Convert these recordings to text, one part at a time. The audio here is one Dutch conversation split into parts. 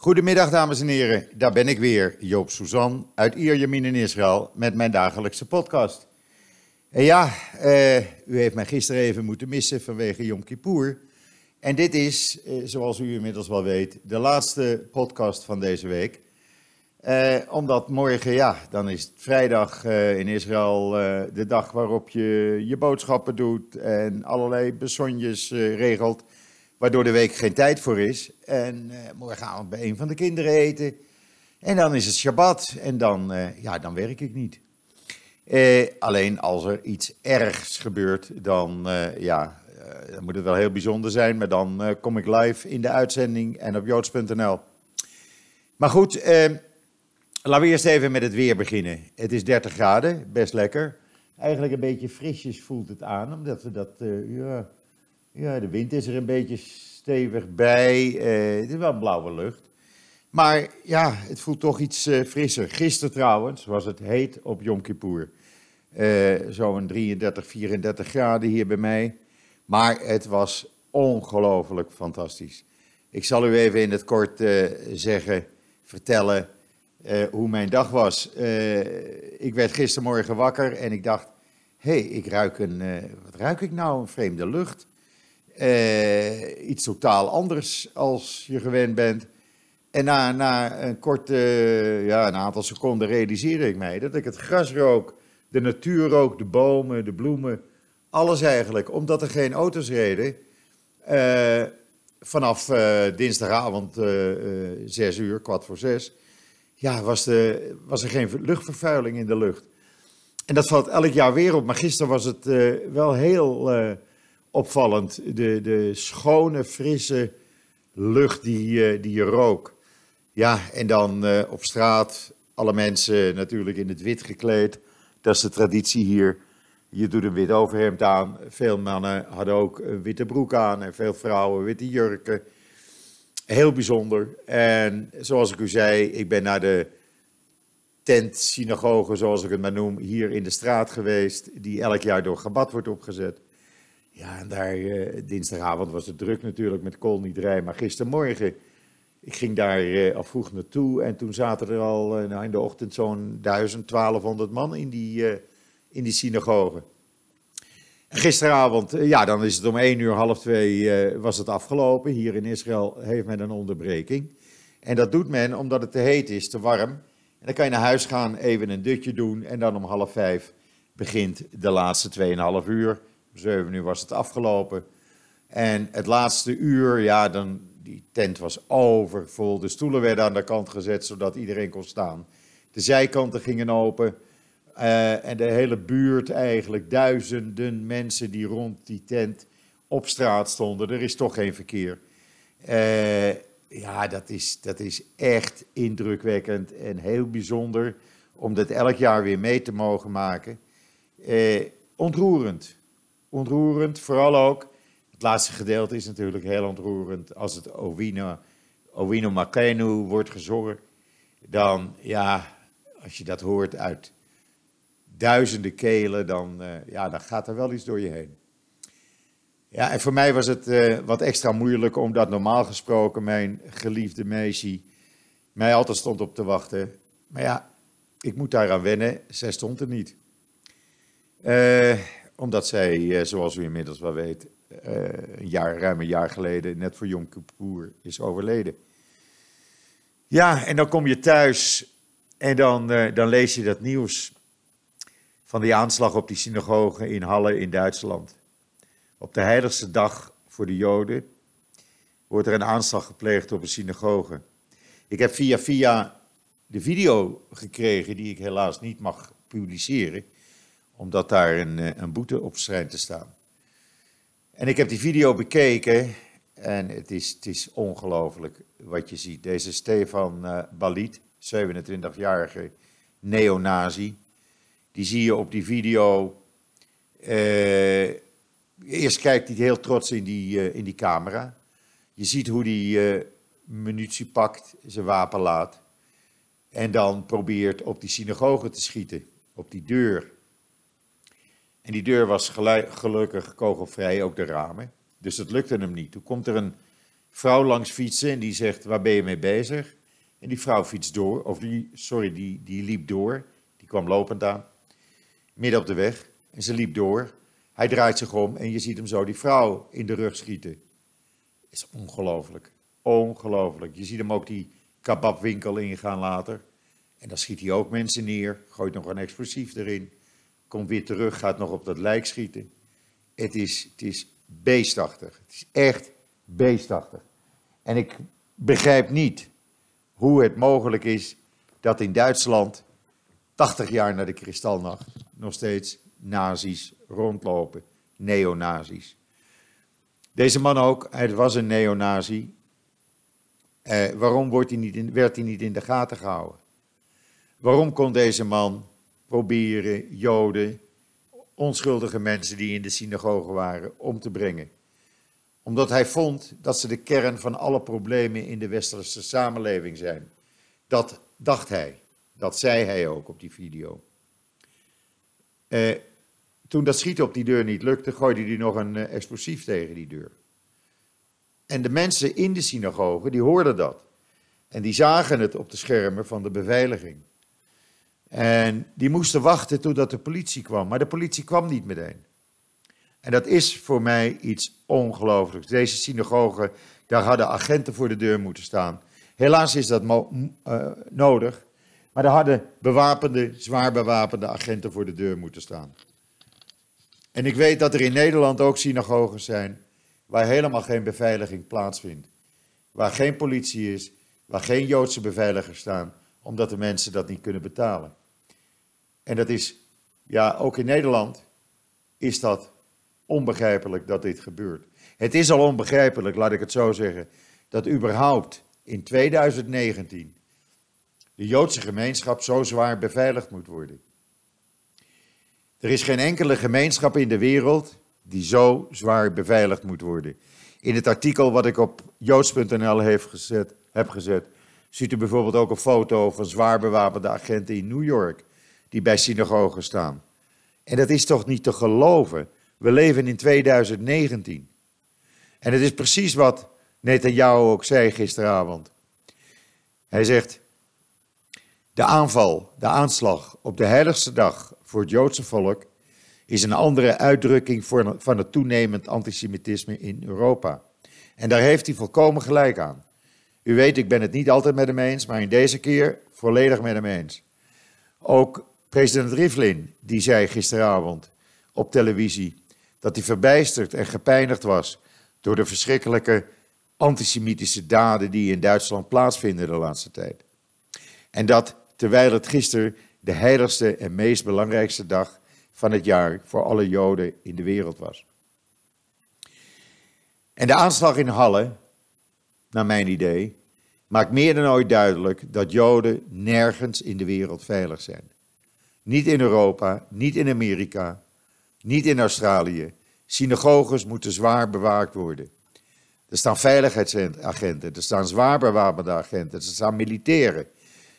Goedemiddag dames en heren, daar ben ik weer, Joop Suzan uit Ierjemien in Israël met mijn dagelijkse podcast. En ja, uh, u heeft mij gisteren even moeten missen vanwege Yom Kippur. En dit is, uh, zoals u inmiddels wel weet, de laatste podcast van deze week. Uh, omdat morgen, ja, dan is vrijdag in Israël de dag waarop je je boodschappen doet en allerlei besonjes regelt waardoor de week geen tijd voor is. En uh, morgenavond bij een van de kinderen eten. En dan is het Shabbat en dan, uh, ja, dan werk ik niet. Uh, alleen als er iets ergs gebeurt, dan, ja, dan moet het wel heel bijzonder zijn. Maar dan kom ik live in de uitzending en op joods.nl. Maar goed, laten we eerst even met het weer beginnen. Het is 30 graden, best lekker. Eigenlijk een beetje frisjes voelt het aan, omdat we dat, ja, ja, de wind is er een beetje stevig bij. Uh, het is wel blauwe lucht. Maar ja, het voelt toch iets uh, frisser. Gisteren trouwens was het heet op Yom Kippur. Uh, Zo'n 33, 34 graden hier bij mij. Maar het was ongelooflijk fantastisch. Ik zal u even in het kort zeggen, vertellen hoe mijn dag was. ik werd gistermorgen wakker en ik dacht, hé, hey, ik ruik een, wat ruik ik nou? Een vreemde lucht. Uh, iets totaal anders als je gewend bent. En na, na een korte, ja, een aantal seconden realiseerde ik mij dat ik het gras rook, de natuur rook, de bomen, de bloemen, alles eigenlijk. Omdat er geen auto's reden. Uh, vanaf uh, dinsdagavond zes uur, kwart voor zes, ja, was, de, was er geen luchtvervuiling in de lucht. En dat valt elk jaar weer op, maar gisteren was het wel heel opvallend. De, de schone, frisse lucht die, uh, die je rook. Ja, en dan uh, op straat alle mensen natuurlijk in het wit gekleed. Dat is de traditie hier. Je doet een wit overhemd aan. Veel mannen hadden ook een witte broek aan en veel vrouwen witte jurken. Heel bijzonder. En zoals ik u zei, ik ben naar de tent-synagoge, zoals ik het maar noem, hier in de straat geweest, die elk jaar door Gabat wordt opgezet. Ja, en daar, uh, dinsdagavond was het druk natuurlijk met koolniederij, maar gistermorgen, ik ging daar uh, al vroeg naartoe en toen zaten er al uh, nou, in de ochtend zo'n 1000, 1200 man in die, in die synagoge. Gisteravond, ja, dan is het om 1 uur, half 2 was het afgelopen. Hier in Israël heeft men een onderbreking. En dat doet men omdat het te heet is, te warm. En dan kan je naar huis gaan, even een dutje doen en dan om half 5 begint de laatste 2,5 uur zeven uur was het afgelopen. En het laatste uur, ja, dan, die tent was overvol. De stoelen werden aan de kant gezet, zodat iedereen kon staan. De zijkanten gingen open. Uh, en de hele buurt eigenlijk, duizenden mensen die rond die tent op straat stonden. Er is toch geen verkeer. Uh, ja, dat is, dat is echt indrukwekkend en heel bijzonder om dat elk jaar weer mee te mogen maken. Uh, ontroerend ontroerend. Vooral ook, het laatste gedeelte is natuurlijk heel ontroerend. Als het Owino, Owino Makenu wordt gezongen, dan ja, als je dat hoort uit duizenden kelen, dan, uh, ja, dan gaat er wel iets door je heen. Ja, en voor mij was het uh, wat extra moeilijk, omdat normaal gesproken mijn geliefde meisje mij altijd stond op te wachten. Maar ja, ik moet daaraan wennen, zij stond er niet. Uh, omdat zij, eh, zoals u inmiddels wel weet, eh, een jaar, ruim een jaar geleden, net voor Yom Kippur, is overleden. Ja, en dan kom je thuis en dan, eh, dan lees je dat nieuws van die aanslag op die synagoge in Halle in Duitsland. Op de heiligste dag voor de Joden wordt er een aanslag gepleegd op een synagoge. Ik heb via via de video gekregen, die ik helaas niet mag publiceren omdat daar een, eh, een boete op schijnt te staan. En ik heb die video bekeken en het is, het is ongelooflijk wat je ziet. Deze Stefan uh, Balit, 27-jarige neonazi, die zie je op die video. Uh, eerst kijkt hij heel trots in die, in die camera. Je ziet hoe hij munitie pakt, zijn wapen laat. En dan probeert op die synagoge te schieten, op die deur. En die deur was gelukkig kogelvrij, ook de ramen. Dus dat lukte hem niet. Toen komt er een vrouw langs fietsen en die zegt, waar ben je mee bezig? En die vrouw fietst door, of die, sorry, die, die liep door. Die kwam lopend aan, midden op de weg. En ze liep door. Hij draait zich om en je ziet hem zo die vrouw in de rug schieten. is ongelooflijk. Ongelooflijk. Je ziet hem ook die kebabwinkel ingaan later. En dan schiet hij ook mensen neer, gooit nog een explosief erin. Komt weer terug, gaat nog op dat lijk schieten. Het is, het is beestachtig. Het is echt beestachtig. En ik begrijp niet hoe het mogelijk is dat in Duitsland, 80 jaar na de Kristalnacht, nog steeds nazi's rondlopen, neonazi's. Deze man ook, hij was een neonazi. Eh, waarom wordt hij niet in, werd hij niet in de gaten gehouden? Waarom kon deze man proberen Joden, onschuldige mensen die in de synagoge waren, om te brengen? Omdat hij vond dat ze de kern van alle problemen in de westerse samenleving zijn. Dat dacht hij. Dat zei hij ook op die video. Eh, toen dat schieten op die deur niet lukte, gooide hij nog een eh, explosief tegen die deur. En de mensen in de synagoge, die hoorden dat. En die zagen het op de schermen van de beveiliging. En die moesten wachten totdat de politie kwam. Maar de politie kwam niet meteen. En dat is voor mij iets ongelooflijks. Deze synagoge, daar hadden agenten voor de deur moeten staan. Helaas is dat uh, nodig. Maar daar hadden bewapende, zwaar bewapende agenten voor de deur moeten staan. En ik weet dat er in Nederland ook synagoges zijn waar helemaal geen beveiliging plaatsvindt. Waar geen politie is, waar geen Joodse beveiligers staan, omdat de mensen dat niet kunnen betalen. En dat is, ja, ook in Nederland is dat onbegrijpelijk dat dit gebeurt. Het is al onbegrijpelijk, laat ik het zo zeggen, dat überhaupt in 2019 de Joodse gemeenschap zo zwaar beveiligd moet worden. Er is geen enkele gemeenschap in de wereld die zo zwaar beveiligd moet worden. In het artikel wat ik op joods.nl heb gezet, heb gezet, ziet u bijvoorbeeld ook een foto van zwaar bewapende agenten in New York die bij synagogen staan. En dat is toch niet te geloven? We leven in 2019. En het is precies wat Netanyahu ook zei gisteravond. Hij zegt, de aanval, de aanslag op de heiligste dag voor het Joodse volk is een andere uitdrukking van het toenemend antisemitisme in Europa. En daar heeft hij volkomen gelijk aan. U weet, ik ben het niet altijd met hem eens, maar in deze keer volledig met hem eens. Ook president Rivlin, die zei gisteravond op televisie dat hij verbijsterd en gepijnigd was door de verschrikkelijke antisemitische daden die in Duitsland plaatsvinden de laatste tijd. En dat terwijl het gisteren de heiligste en meest belangrijkste dag van het jaar voor alle Joden in de wereld was. En de aanslag in Halle, naar mijn idee, maakt meer dan ooit duidelijk dat Joden nergens in de wereld veilig zijn. Niet in Europa, niet in Amerika, niet in Australië. Synagoges moeten zwaar bewaakt worden. Er staan veiligheidsagenten, er staan zwaar bewapende agenten, er staan militairen.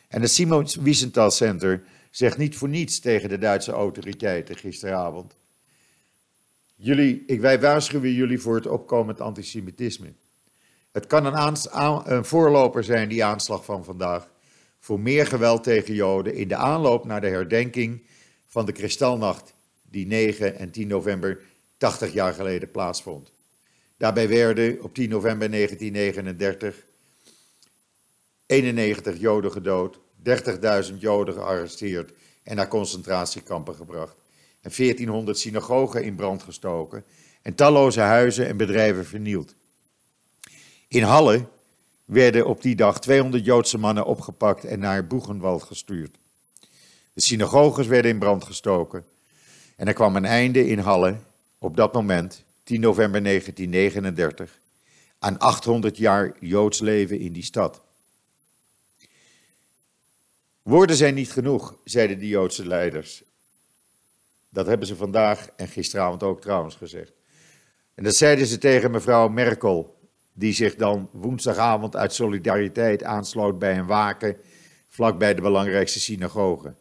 En het Simon Wiesenthal Center zegt niet voor niets tegen de Duitse autoriteiten gisteravond. Jullie, ik, wij waarschuwen jullie voor het opkomend antisemitisme. Het kan een, een voorloper zijn, die aanslag van vandaag, voor meer geweld tegen Joden in de aanloop naar de herdenking van de Kristalnacht, die 9 en 10 november 80 jaar geleden plaatsvond. Daarbij werden op 10 november 1939 91 Joden gedood, 30.000 Joden gearresteerd en naar concentratiekampen gebracht. En 1400 synagogen in brand gestoken en talloze huizen en bedrijven vernield. In Halle werden op die dag 200 Joodse mannen opgepakt en naar Boegenwald gestuurd. De synagoges werden in brand gestoken en er kwam een einde in Halle op dat moment, 10 november 1939, aan 800 jaar Joods leven in die stad. Woorden zijn niet genoeg, zeiden de Joodse leiders. Dat hebben ze vandaag en gisteravond ook trouwens gezegd. En dat zeiden ze tegen mevrouw Merkel, die zich dan woensdagavond uit solidariteit aansloot bij een waken vlakbij de belangrijkste synagoge.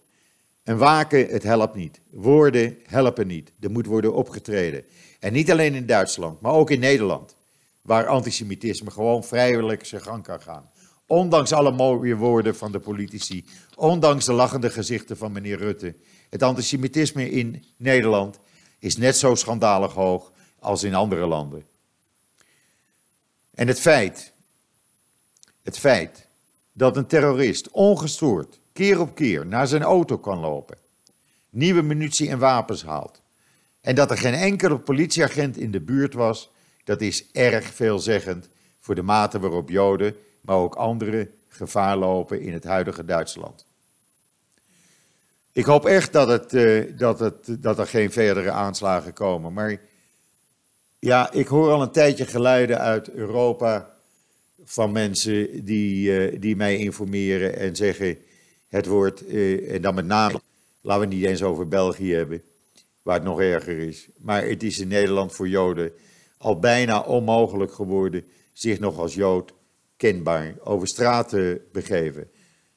Een waken, het helpt niet. Woorden helpen niet. Er moet worden opgetreden. En niet alleen in Duitsland, maar ook in Nederland. waar antisemitisme gewoon vrijelijk zijn gang kan gaan. Ondanks alle mooie woorden van de politici, ondanks de lachende gezichten van meneer Rutte. Het antisemitisme in Nederland is net zo schandalig hoog als in andere landen. En het feit, het feit dat een terrorist ongestoord keer op keer naar zijn auto kan lopen, nieuwe munitie en wapens haalt, en dat er geen enkele politieagent in de buurt was, dat is erg veelzeggend voor de mate waarop Joden, maar ook anderen, gevaar lopen in het huidige Duitsland. Ik hoop echt dat, het, uh, dat, het, dat er geen verdere aanslagen komen. Maar ja, ik hoor al een tijdje geluiden uit Europa van mensen die, uh, die mij informeren en zeggen: het wordt, uh, en dan met name, laten we het niet eens over België hebben, waar het nog erger is. Maar het is in Nederland voor Joden al bijna onmogelijk geworden zich nog als Jood kenbaar over straat te begeven.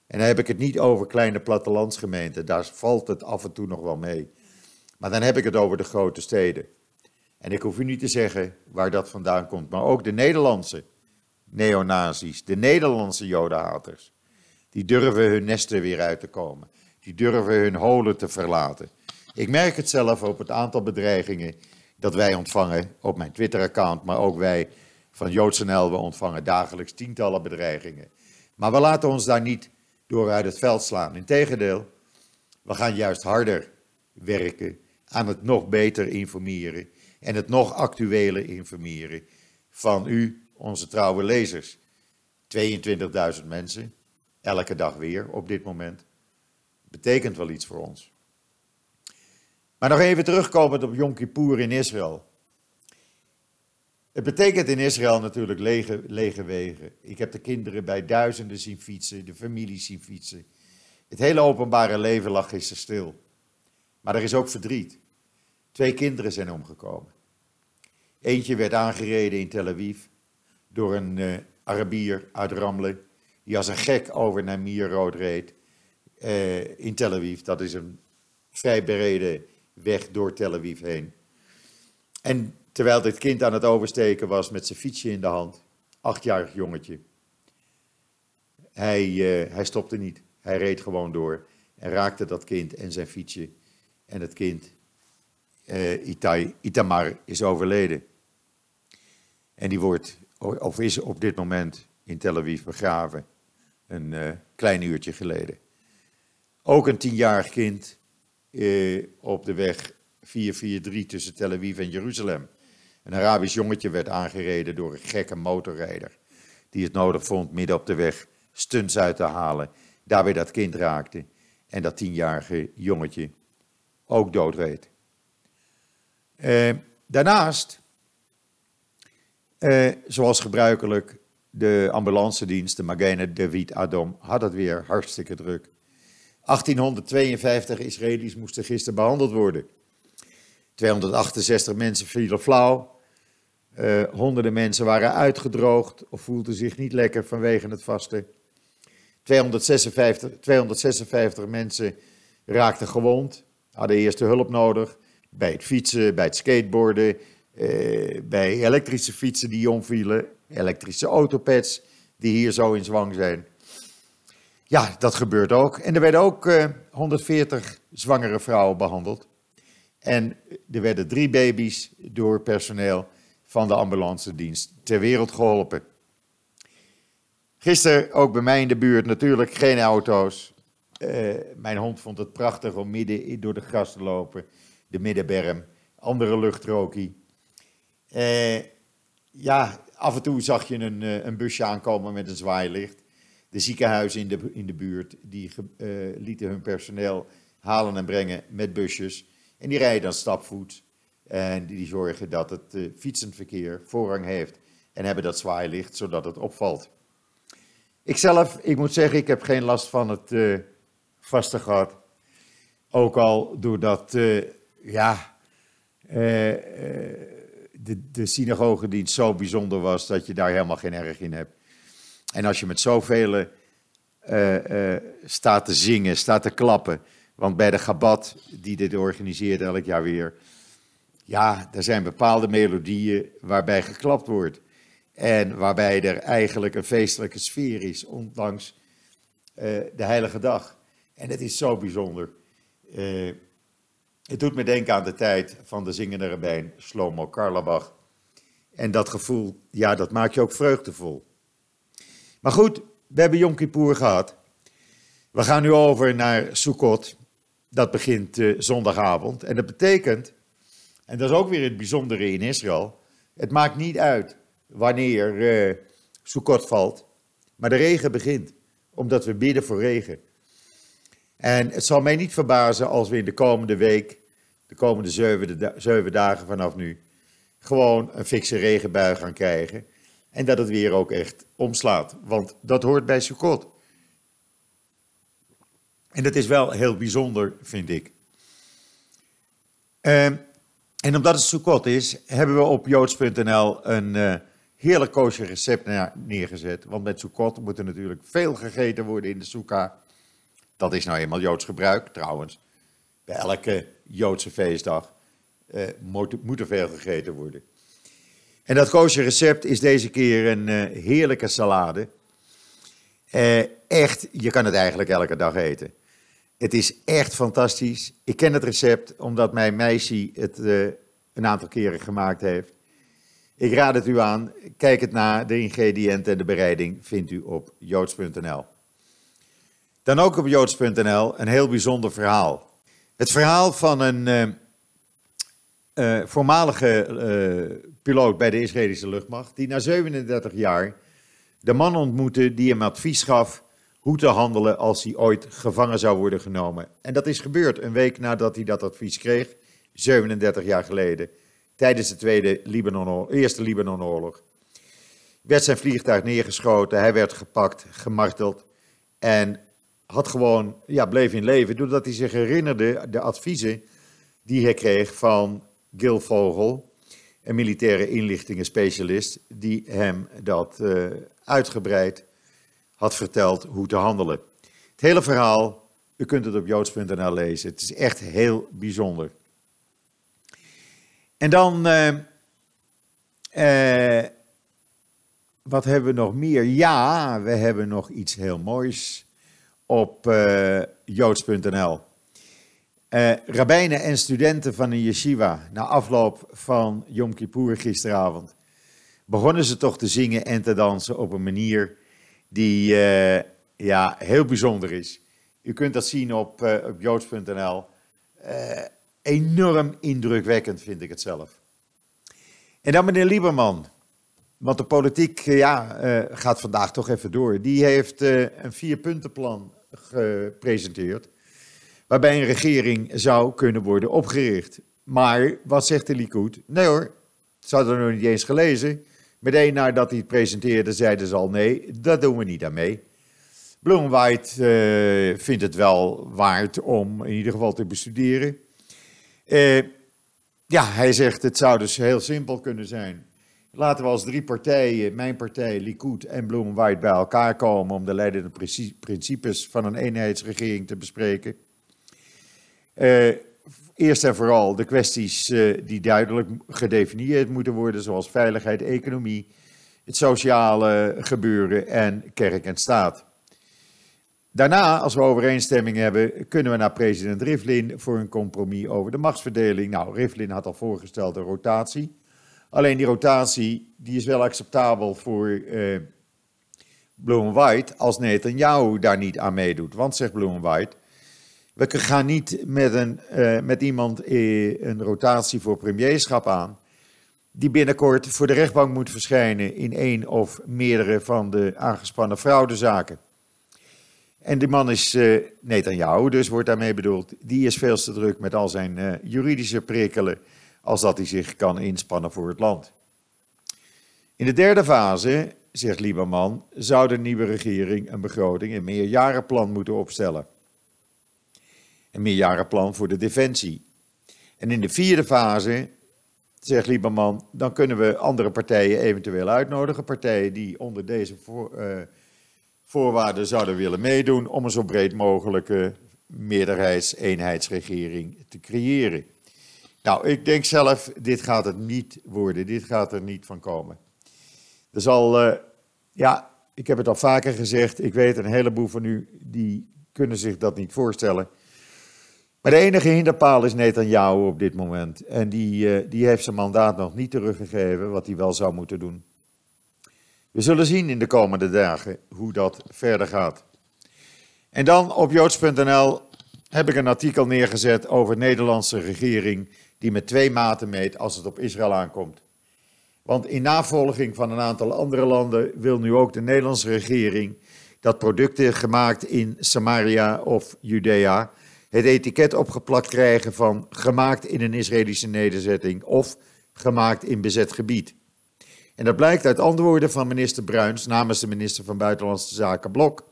En dan heb ik het niet over kleine plattelandsgemeenten, daar valt het af en toe nog wel mee. Maar dan heb ik het over de grote steden. En ik hoef u niet te zeggen waar dat vandaan komt, maar ook de Nederlandse neonazis, de Nederlandse jodenhaters, die durven hun nesten weer uit te komen. Die durven hun holen te verlaten. Ik merk het zelf op het aantal bedreigingen dat wij ontvangen op mijn Twitter-account, maar ook wij van JoodsNL, we ontvangen dagelijks tientallen bedreigingen. Maar we laten ons daar niet door uit het veld slaan. Integendeel, we gaan juist harder werken aan het nog beter informeren en het nog actuele informeren van u, onze trouwe lezers. 22.000 mensen, elke dag weer op dit moment, betekent wel iets voor ons. Maar nog even terugkomend op Yom Kippur in Israël. Het betekent in Israël natuurlijk lege, lege wegen. Ik heb de kinderen bij duizenden zien fietsen, de families zien fietsen. Het hele openbare leven lag gisteren stil. Maar er is ook verdriet. Twee kinderen zijn omgekomen. Eentje werd aangereden in Tel Aviv door een uh, Arabier uit Ramle, die als een gek over naar Mierrood reed uh, in Tel Aviv. Dat is een vrij bereden weg door Tel Aviv heen. En terwijl dit kind aan het oversteken was met zijn fietsje in de hand, achtjarig jongetje, hij, uh, hij stopte niet. Hij reed gewoon door en raakte dat kind en zijn fietsje. En het kind, uh, Itamar, is overleden. En die wordt, of is op dit moment in Tel Aviv begraven, een uh, klein uurtje geleden. Ook een tienjarig kind eh, op de weg 443 tussen Tel Aviv en Jeruzalem. Een Arabisch jongetje werd aangereden door een gekke motorrijder. Die het nodig vond midden op de weg stunts uit te halen. Daarbij dat kind raakte. En dat tienjarige jongetje ook doodreed. Eh, daarnaast, eh, zoals gebruikelijk, de ambulance dienst, de Magene David Adom, had het weer hartstikke druk. 1852 Israëli's moesten gisteren behandeld worden. 268 mensen vielen flauw. Uh, honderden mensen waren uitgedroogd of voelden zich niet lekker vanwege het vasten. 256, 256 mensen raakten gewond, hadden eerste hulp nodig. Bij het fietsen, bij het skateboarden, uh, bij elektrische fietsen die omvielen, elektrische autopads die hier zo in zwang zijn. Ja, dat gebeurt ook. En er werden ook uh, eh, 140 zwangere vrouwen behandeld. En er werden drie baby's door personeel van de ambulance dienst ter wereld geholpen. Gisteren ook bij mij in de buurt natuurlijk geen auto's. Uh, mijn hond vond het prachtig om midden door de gras te lopen. De middenberm, andere luchtrookie. Uh, ja, af en toe zag je een, een busje aankomen met een zwaailicht de ziekenhuizen in de, in de buurt, die uh, lieten hun personeel halen en brengen met busjes. En die rijden dan stapvoet. En die zorgen dat het uh, fietsenverkeer voorrang heeft. En hebben dat zwaailicht, zodat het opvalt. Ikzelf, ik moet zeggen, ik heb geen last van het vaste gehad. Ook al doordat, ja, de, de synagogedienst zo bijzonder was dat je daar helemaal geen erg in hebt. En als je met zoveel uh, staat te zingen, staat te klappen. Want bij de Gabat, die dit organiseert elk jaar weer. Ja, er zijn bepaalde melodieën waarbij geklapt wordt. En waarbij er eigenlijk een feestelijke sfeer is, ondanks uh, de Heilige Dag. En het is zo bijzonder. Het doet me denken aan de tijd van de zingende rabbijn Shlomo Karlabach. En dat gevoel, ja, dat maakt je ook vreugdevol. Maar goed, we hebben Yom Kippur gehad. We gaan nu over naar Sukkot. Dat begint uh, zondagavond. En dat betekent, en dat is ook weer het bijzondere in Israël, het maakt niet uit wanneer uh, Sukkot valt, maar de regen begint, omdat we bidden voor regen. En het zal mij niet verbazen als we in de komende week, de komende zeven, zeven dagen vanaf nu, gewoon een fikse regenbui gaan krijgen. En dat het weer ook echt omslaat, want dat hoort bij Sukkot. En dat is wel heel bijzonder, vind ik. Uh, en omdat het Sukkot is, hebben we op joods.nl een uh, heerlijk koosje recept neergezet. Want met Sukkot moet er natuurlijk veel gegeten worden in de Sukkah. Dat is nou eenmaal Joods gebruik, trouwens. Bij elke Joodse feestdag uh, moet, moet, er veel gegeten worden. En dat koosje recept is deze keer een uh, heerlijke salade. echt, je kan het eigenlijk elke dag eten. Het is echt fantastisch. Ik ken het recept omdat mijn meisje het een aantal keren gemaakt heeft. Ik raad het u aan. Kijk het na. De ingrediënten en de bereiding vindt u op joods.nl. Dan ook op joods.nl een heel bijzonder verhaal. Het verhaal van een uh, uh, voormalige piloot bij de Israëlische luchtmacht, die na 37 jaar de man ontmoette die hem advies gaf hoe te handelen als hij ooit gevangen zou worden genomen. En dat is gebeurd een week nadat hij dat advies kreeg, 37 jaar geleden, tijdens de tweede Libanon, eerste Libanonoorlog. Werd zijn vliegtuig neergeschoten, hij werd gepakt, gemarteld en had gewoon, ja, bleef in leven, doordat hij zich herinnerde de adviezen die hij kreeg van Gil Vogel, een militaire inlichtingenspecialist, die hem dat uh, uitgebreid had verteld hoe te handelen. Het hele verhaal, u kunt het op joods.nl lezen. Het is echt heel bijzonder. En dan, uh, uh, wat hebben we nog meer? Ja, we hebben nog iets heel moois op uh, joods.nl. rabbijnen en studenten van een yeshiva, na afloop van Yom Kippur gisteravond, begonnen ze toch te zingen en te dansen op een manier die uh, ja, heel bijzonder is. U kunt dat zien op, uh, op joods.nl. Uh, eh, enorm indrukwekkend vind ik het zelf. En dan meneer Lieberman. Want de politiek ja, gaat vandaag toch even door. Die heeft een vierpuntenplan gepresenteerd. Waarbij een regering zou kunnen worden opgericht. Maar wat zegt de Likud? Nee hoor, ze hadden nog niet eens gelezen. Meteen nadat hij het presenteerde, zeiden ze al nee, dat doen we niet aan mee. Bloemwhite uh, vindt het wel waard om in ieder geval te bestuderen. Uh, ja, hij zegt het zou dus heel simpel kunnen zijn. Laten we als drie partijen, mijn partij, Likud en Bloemwhite, bij elkaar komen om de leidende principes van een eenheidsregering te bespreken. Uh, Eerst en vooral de kwesties uh, die duidelijk gedefinieerd moeten worden, zoals veiligheid, economie, het sociale gebeuren en kerk en staat. Daarna, als we overeenstemming hebben, kunnen we naar president Rivlin voor een compromis over de machtsverdeling. Nou, Rivlin had al voorgesteld een rotatie. Alleen die rotatie die is wel acceptabel voor uh, Bloem White als Netanyahu daar niet aan meedoet. Want, zegt Bloem White, we gaan niet met, een, uh, met iemand een rotatie voor premierschap aan, die binnenkort voor de rechtbank moet verschijnen in één of meerdere van de aangespannen fraudezaken. En die man is uh, Netanyahu, dus wordt daarmee bedoeld. Die is veel te druk met al zijn juridische prikkelen, als dat hij zich kan inspannen voor het land. In de derde fase, zegt Lieberman, zou de nieuwe regering een begroting, een meerjarenplan moeten opstellen een meerjarenplan voor de defensie. En in de vierde fase, zegt Lieberman, dan kunnen we andere partijen eventueel uitnodigen. Partijen die onder deze uh, voorwaarden zouden willen meedoen om een zo breed mogelijke meerderheids-eenheidsregering te creëren. Nou, ik denk zelf, dit gaat het niet worden, dit gaat er niet van komen. Er zal, ja, ik heb het al vaker gezegd, ik weet een heleboel van u die kunnen zich dat niet voorstellen. Maar de enige hinderpaal is Netanyahu op dit moment. En die, die heeft zijn mandaat nog niet teruggegeven, wat hij wel zou moeten doen. We zullen zien in de komende dagen hoe dat verder gaat. En dan op joods.nl heb ik een artikel neergezet over de Nederlandse regering die met twee maten meet als het op Israël aankomt. Want in navolging van een aantal andere landen wil nu ook de Nederlandse regering dat producten gemaakt in Samaria of Judea het etiket opgeplakt krijgen van gemaakt in een Israëlische nederzetting of gemaakt in bezet gebied. En dat blijkt uit antwoorden van minister Bruins namens de minister van Buitenlandse Zaken Blok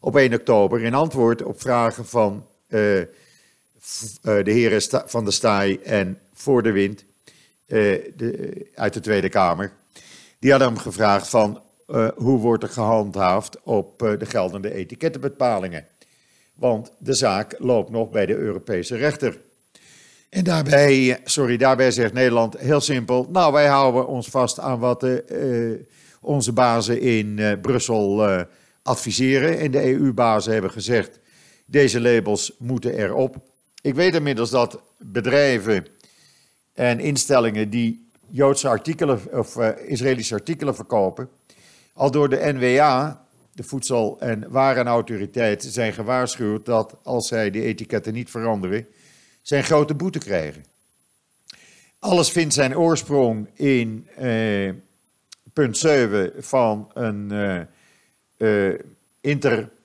op 1 oktober in antwoord op vragen van uh, de heren Van der Staaij en Voor de Wind uh, de, uit de Tweede Kamer. Die hadden hem gevraagd van hoe wordt er gehandhaafd op de geldende etikettenbepalingen. Want de zaak loopt nog bij de Europese rechter. En daarbij, sorry, daarbij zegt Nederland heel simpel, nou wij houden ons vast aan wat de, onze bazen in Brussel adviseren. En de EU-bazen hebben gezegd, deze labels moeten erop. Ik weet inmiddels dat bedrijven en instellingen die Joodse artikelen of uh, Israëlische artikelen verkopen, al door de NWA, de Voedsel- en Warenautoriteit, zijn gewaarschuwd dat als zij die etiketten niet veranderen, zij een grote boete krijgen. Alles vindt zijn oorsprong in eh, punt 7 van een uh,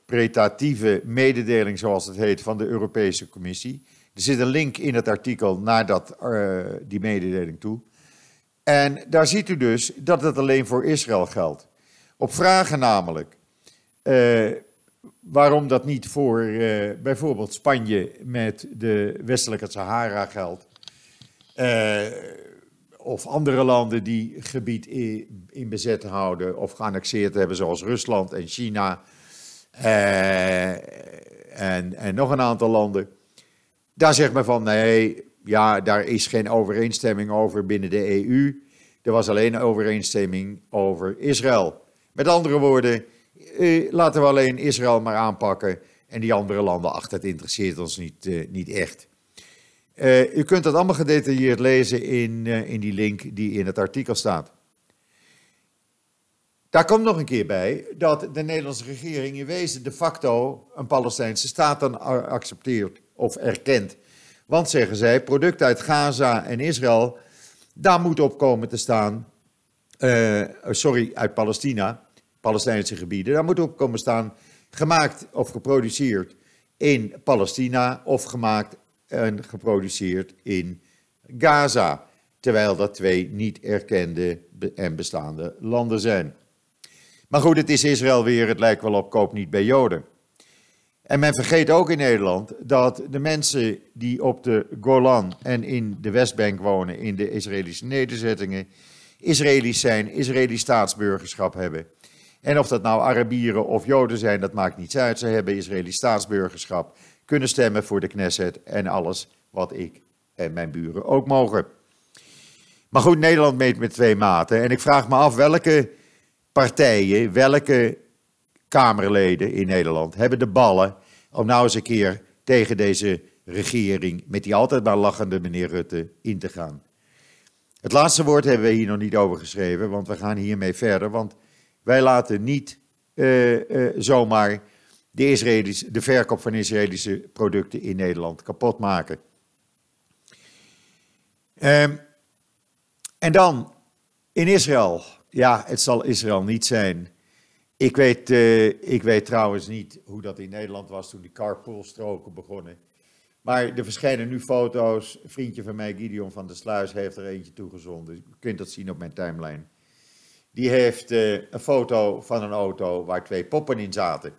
interpretatieve mededeling, zoals het heet, van de Europese Commissie. Er zit een link in het artikel naar dat, uh, die mededeling toe. En daar ziet u dus dat het alleen voor Israël geldt. Op vragen namelijk uh, waarom dat niet voor uh, bijvoorbeeld Spanje met de westelijke Sahara geldt. of andere landen die gebied in, bezet houden of geannexeerd hebben, zoals Rusland en China en, en nog een aantal landen. Daar zegt men van nee, ja, daar is geen overeenstemming over binnen de EU. Er was alleen overeenstemming over Israël. Met andere woorden, eh, laten we alleen Israël maar aanpakken en die andere landen, ach, dat interesseert ons niet, uh, niet echt. U kunt dat allemaal gedetailleerd lezen in, in die link die in het artikel staat. Daar komt nog een keer bij dat de Nederlandse regering in wezen de facto een Palestijnse staat dan accepteert of erkent. Want zeggen zij, producten uit Gaza en Israël, daar moet op komen te staan, uh, sorry, uit Palestina, Palestijnse gebieden, daar moet op komen staan gemaakt of geproduceerd in Palestina of gemaakt en geproduceerd in Gaza. Terwijl dat twee niet erkende en bestaande landen zijn. Maar goed, het is Israël weer, het lijkt wel op koop niet bij Joden. En men vergeet ook in Nederland dat de mensen die op de Golan en in de Westbank wonen, in de Israëlische nederzettingen, Israëli's zijn, Israëlisch staatsburgerschap hebben. En of dat nou Arabieren of Joden zijn, dat maakt niets uit. Ze hebben Israëlisch staatsburgerschap, kunnen stemmen voor de Knesset en alles wat ik en mijn buren ook mogen. Maar goed, Nederland meet met twee maten. En ik vraag me af welke partijen, welke Kamerleden in Nederland hebben de ballen om nou eens een keer tegen deze regering, met die altijd maar lachende meneer Rutte, in te gaan. Het laatste woord hebben we hier nog niet over geschreven, want we gaan hiermee verder. Want wij laten niet uh, uh, zomaar de, Israëlische, de verkoop van Israëlische producten in Nederland kapot maken. Um, en dan in Israël ja, het zal Israël niet zijn. Ik weet, uh, ik weet trouwens niet hoe dat in Nederland was toen die carpoolstroken begonnen. Maar er verschijnen nu foto's. Een vriendje van mij, Gideon van der Sluis, heeft er eentje toegezonden. U kunt dat zien op mijn timeline. Die heeft uh, een foto van een auto waar twee poppen in zaten.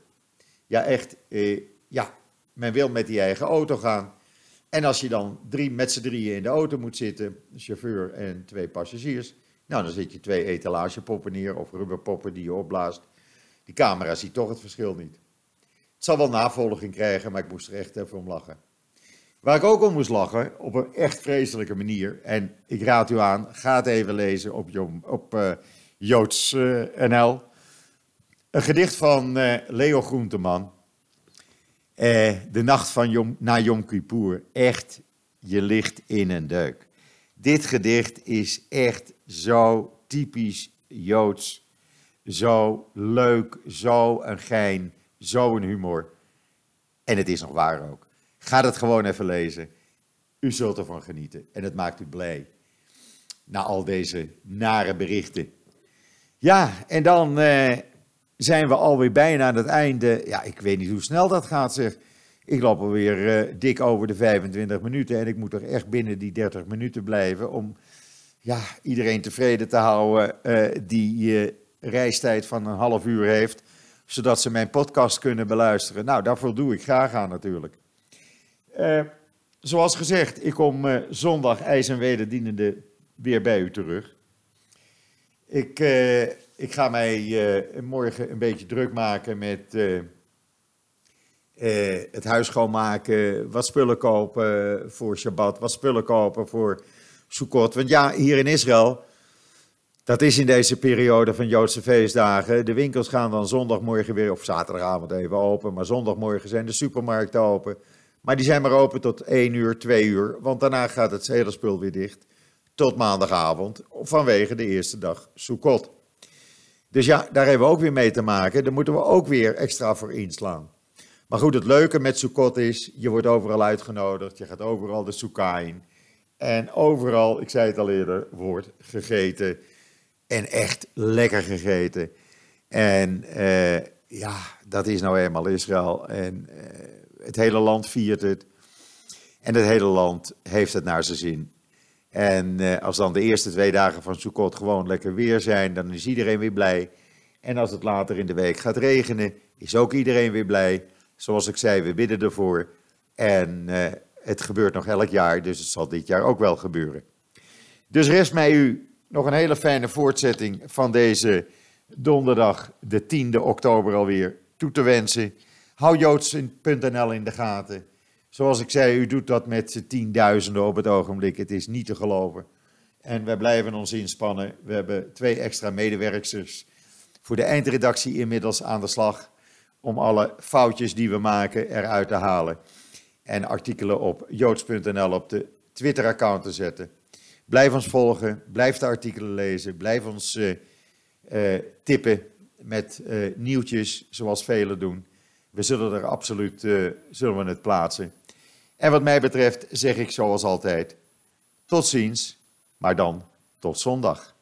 Ja, echt. Uh, ja, men wil met die eigen auto gaan. En als je dan drie, met z'n drieën in de auto moet zitten, chauffeur en twee passagiers, nou, dan zet je twee etalagepoppen neer of rubberpoppen die je opblaast. Die camera ziet toch het verschil niet. Het zal wel navolging krijgen, maar ik moest er echt even om lachen. Waar ik ook om moest lachen, op een echt vreselijke manier, en ik raad u aan, ga het even lezen op, op uh, Joods eh, NL. Een gedicht van eh, Leo Groenteman. Eh, de nacht van Yom, na Yom Kippur. Echt, je ligt in een deuk. Dit gedicht is echt zo typisch Joods. Zo leuk, zo een gein, zo een humor. En het is nog waar ook. Ga het gewoon even lezen. U zult ervan genieten en het maakt u blij. Na al deze nare berichten. Ja, en dan eh, zijn we alweer bijna aan het einde. Ja, ik weet niet hoe snel dat gaat, zeg. Ik loop alweer uh, dik over de 25 minuten en ik moet toch echt binnen die 30 minuten blijven om ja, iedereen tevreden te houden uh, die reistijd van een half uur heeft, zodat ze mijn podcast kunnen beluisteren. Nou, daarvoor doe ik graag aan natuurlijk. zoals gezegd, ik kom zondag ijs en wederdienende weer bij u terug. Ik, ik ga mij morgen een beetje druk maken met uh, het huis schoonmaken, wat spullen kopen voor Shabbat, wat spullen kopen voor Sukkot. Want ja, hier in Israël, dat is in deze periode van Joodse feestdagen. De winkels gaan dan zondagmorgen weer, of zaterdagavond even open, maar zondagmorgen zijn de supermarkten open. Maar die zijn maar open tot 1 uur, 2 uur, want daarna gaat het hele spul weer dicht tot maandagavond vanwege de eerste dag Sukkot. Dus ja, daar hebben we ook weer mee te maken. Daar moeten we ook weer extra voor inslaan. Maar goed, het leuke met Sukkot is, je wordt overal uitgenodigd, je gaat overal de Sukkah in. En overal, ik zei het al eerder, wordt gegeten. En echt lekker gegeten. En uh, ja, dat is nou eenmaal Israël. En uh, het hele land viert het. En het hele land heeft het naar zijn zin. En uh, als dan de eerste twee dagen van Sukkot gewoon lekker weer zijn, dan is iedereen weer blij. En als het later in de week gaat regenen, is ook iedereen weer blij. Zoals ik zei, we bidden ervoor. En uh, het gebeurt nog elk jaar, dus het zal dit jaar ook wel gebeuren. Dus rest mij u nog een hele fijne voortzetting van deze donderdag, de 10e oktober alweer, toe te wensen. Hou joods.nl in de gaten. Zoals ik zei, u doet dat met tienduizenden op het ogenblik. Het is niet te geloven. En wij blijven ons inspannen. We hebben twee extra medewerkers voor de eindredactie inmiddels aan de slag. Om alle foutjes die we maken eruit te halen. En artikelen op joods.nl op de Twitter-account te zetten. Blijf ons volgen, blijf de artikelen lezen, blijf ons uh, uh, tippen met uh, nieuwtjes zoals velen doen. We zullen er absoluut zullen we het plaatsen. En wat mij betreft zeg ik zoals altijd, tot ziens, maar dan tot zondag.